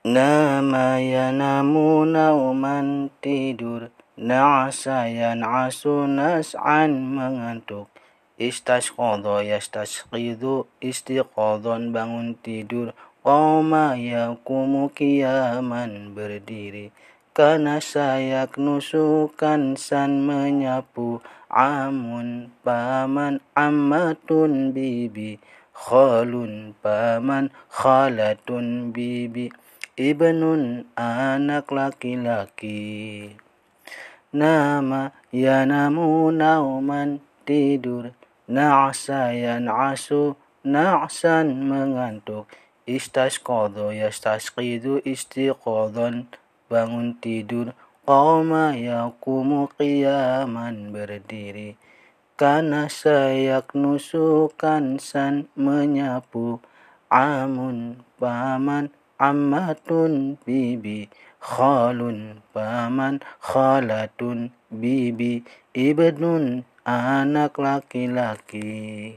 Nama yanamu nauman tidur. Na'asayan asu nas'an mengantuk. Istashqadha yastashqidu istiqadhan bangun tidur. Qoma yakumu kiaman berdiri. Kana sayak nusukan san menyapu. Amun paman ammatun bibi. Khalun paman khalatun bibi Ibnun anak laki-laki. Nama yanamu nauman tidur. Na'asa yan'asu na'san mengantuk. Istashqadha yastashqidu istiqadhan. Bangun tidur Qawma yakumu qiyaman berdiri. Kana sayak nusukan san menyapu. Amun paman ammatun bibi khalun paman khalatun bibi ibnun anak laki-laki